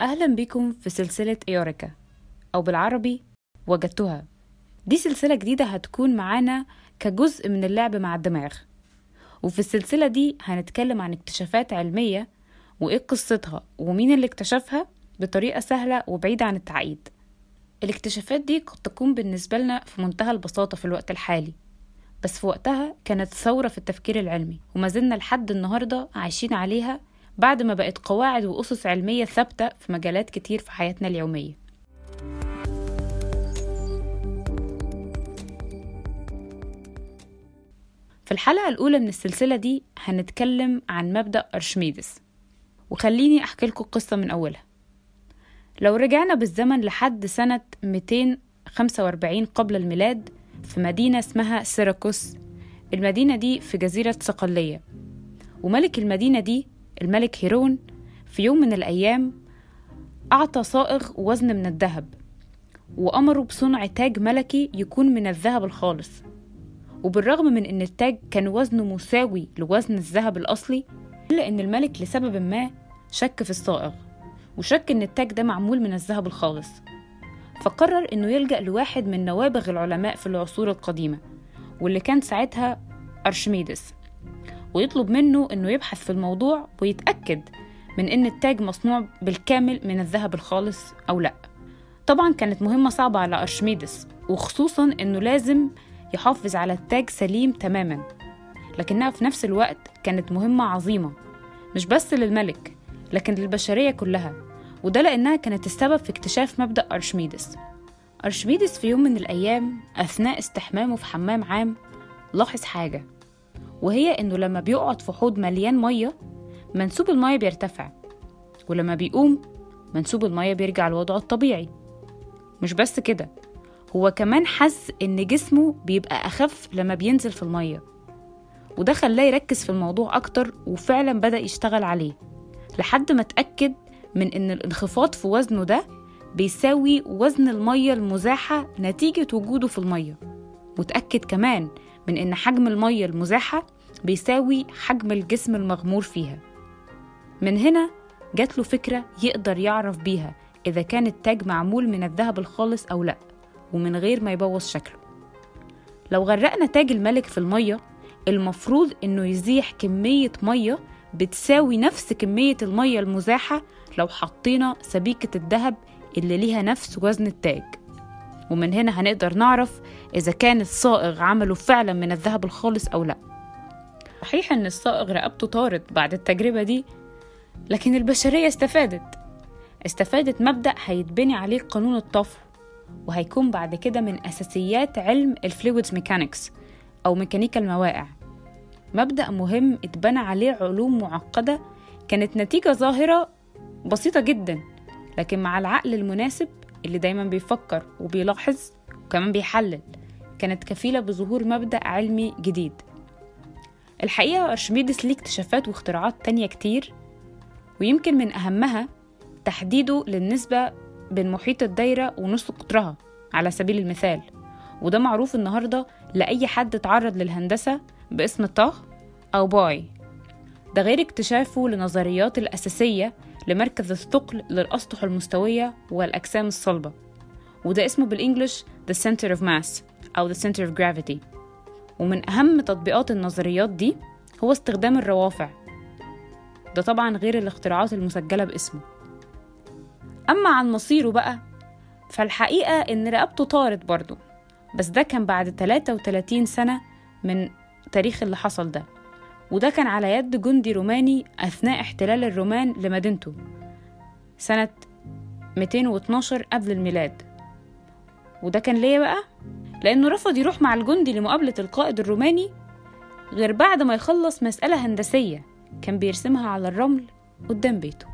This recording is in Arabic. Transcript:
أهلا بكم في سلسلة إيوريكا أو بالعربي وجدتها. دي سلسلة جديدة هتكون معانا كجزء من اللعب مع الدماغ. وفي السلسلة دي هنتكلم عن اكتشافات علمية وإيه قصتها ومين اللي اكتشفها بطريقة سهلة وبعيدة عن التعقيد. الاكتشافات دي قد تكون بالنسبة لنا في منتهى البساطة في الوقت الحالي بس في وقتها كانت ثورة في التفكير العلمي وما زلنا لحد النهاردة عايشين عليها بعد ما بقت قواعد وأسس علمية ثابتة في مجالات كتير في حياتنا اليومية. في الحلقة الأولى من السلسلة دي هنتكلم عن مبدأ أرشميدس. وخليني أحكي لكم القصة من أولها. لو رجعنا بالزمن لحد سنة 245 قبل الميلاد في مدينة اسمها سيراكوس المدينة دي في جزيرة صقلية. وملك المدينة دي الملك هيرون في يوم من الأيام أعطى صائغ وزن من الذهب وأمره بصنع تاج ملكي يكون من الذهب الخالص. وبالرغم من إن التاج كان وزنه مساوي لوزن الذهب الأصلي إلا إن الملك لسبب ما شك في الصائغ وشك إن التاج ده معمول من الذهب الخالص. فقرر إنه يلجأ لواحد من نوابغ العلماء في العصور القديمة واللي كان ساعتها أرشميدس. ويطلب منه إنه يبحث في الموضوع ويتأكد من إن التاج مصنوع بالكامل من الذهب الخالص أو لأ. طبعا كانت مهمة صعبة على أرشميدس وخصوصا إنه لازم يحافظ على التاج سليم تماما. لكنها في نفس الوقت كانت مهمة عظيمة مش بس للملك لكن للبشرية كلها وده لأنها كانت السبب في اكتشاف مبدأ أرشميدس. أرشميدس في يوم من الأيام أثناء استحمامه في حمام عام لاحظ حاجة. وهي إنه لما بيقعد في حوض مليان مية منسوب المية بيرتفع. ولما بيقوم منسوب المية بيرجع لوضعه الطبيعي. مش بس كده هو كمان حس إن جسمه بيبقى أخف لما بينزل في المية. وده خلاه يركز في الموضوع أكتر وفعلا بدأ يشتغل عليه لحد ما اتأكد من إن الانخفاض في وزنه ده بيساوي وزن المية المزاحة نتيجة وجوده في المية. وتأكد كمان من إن حجم المية المزاحة بيساوي حجم الجسم المغمور فيها. من هنا جات له فكرة يقدر يعرف بيها إذا كان التاج معمول من الذهب الخالص أو لأ ومن غير ما يبوظ شكله. لو غرقنا تاج الملك في المية المفروض إنه يزيح كمية مية بتساوي نفس كمية المية المزاحة لو حطينا سبيكة الذهب اللي ليها نفس وزن التاج. ومن هنا هنقدر نعرف إذا كان الصائغ عمله فعلا من الذهب الخالص أو لأ. صحيح إن الصائغ رقبته طارت بعد التجربة دي لكن البشرية استفادت. استفادت مبدأ هيتبني عليه قانون الطفو وهيكون بعد كده من أساسيات علم ال fluids mechanics أو ميكانيكا المواقع. مبدأ مهم اتبنى عليه علوم معقدة كانت نتيجة ظاهرة بسيطة جدا لكن مع العقل المناسب اللي دايما بيفكر وبيلاحظ وكمان بيحلل كانت كفيلة بظهور مبدأ علمي جديد. الحقيقة أرشميدس ليه اكتشافات واختراعات تانية كتير ويمكن من أهمها تحديده للنسبة بين محيط الدايرة ونص قطرها على سبيل المثال. وده معروف النهاردة لأي حد اتعرض للهندسة باسم طه أو باي. ده غير اكتشافه لنظريات الأساسية لمركز الثقل للأسطح المستوية والأجسام الصلبة. وده اسمه بالإنجلش The Center of Mass أو The Center of Gravity. ومن أهم تطبيقات النظريات دي هو استخدام الروافع. ده طبعا غير الاختراعات المسجلة باسمه. أما عن مصيره بقى فالحقيقة إن رقبته طارت برضه بس ده كان بعد 33 سنة من تاريخ اللي حصل ده. وده كان على يد جندي روماني أثناء احتلال الرومان لمدينته سنة 212 قبل الميلاد. وده كان ليه بقى؟ لأنه رفض يروح مع الجندي لمقابلة القائد الروماني غير بعد ما يخلص مسألة هندسية كان بيرسمها على الرمل قدام بيته.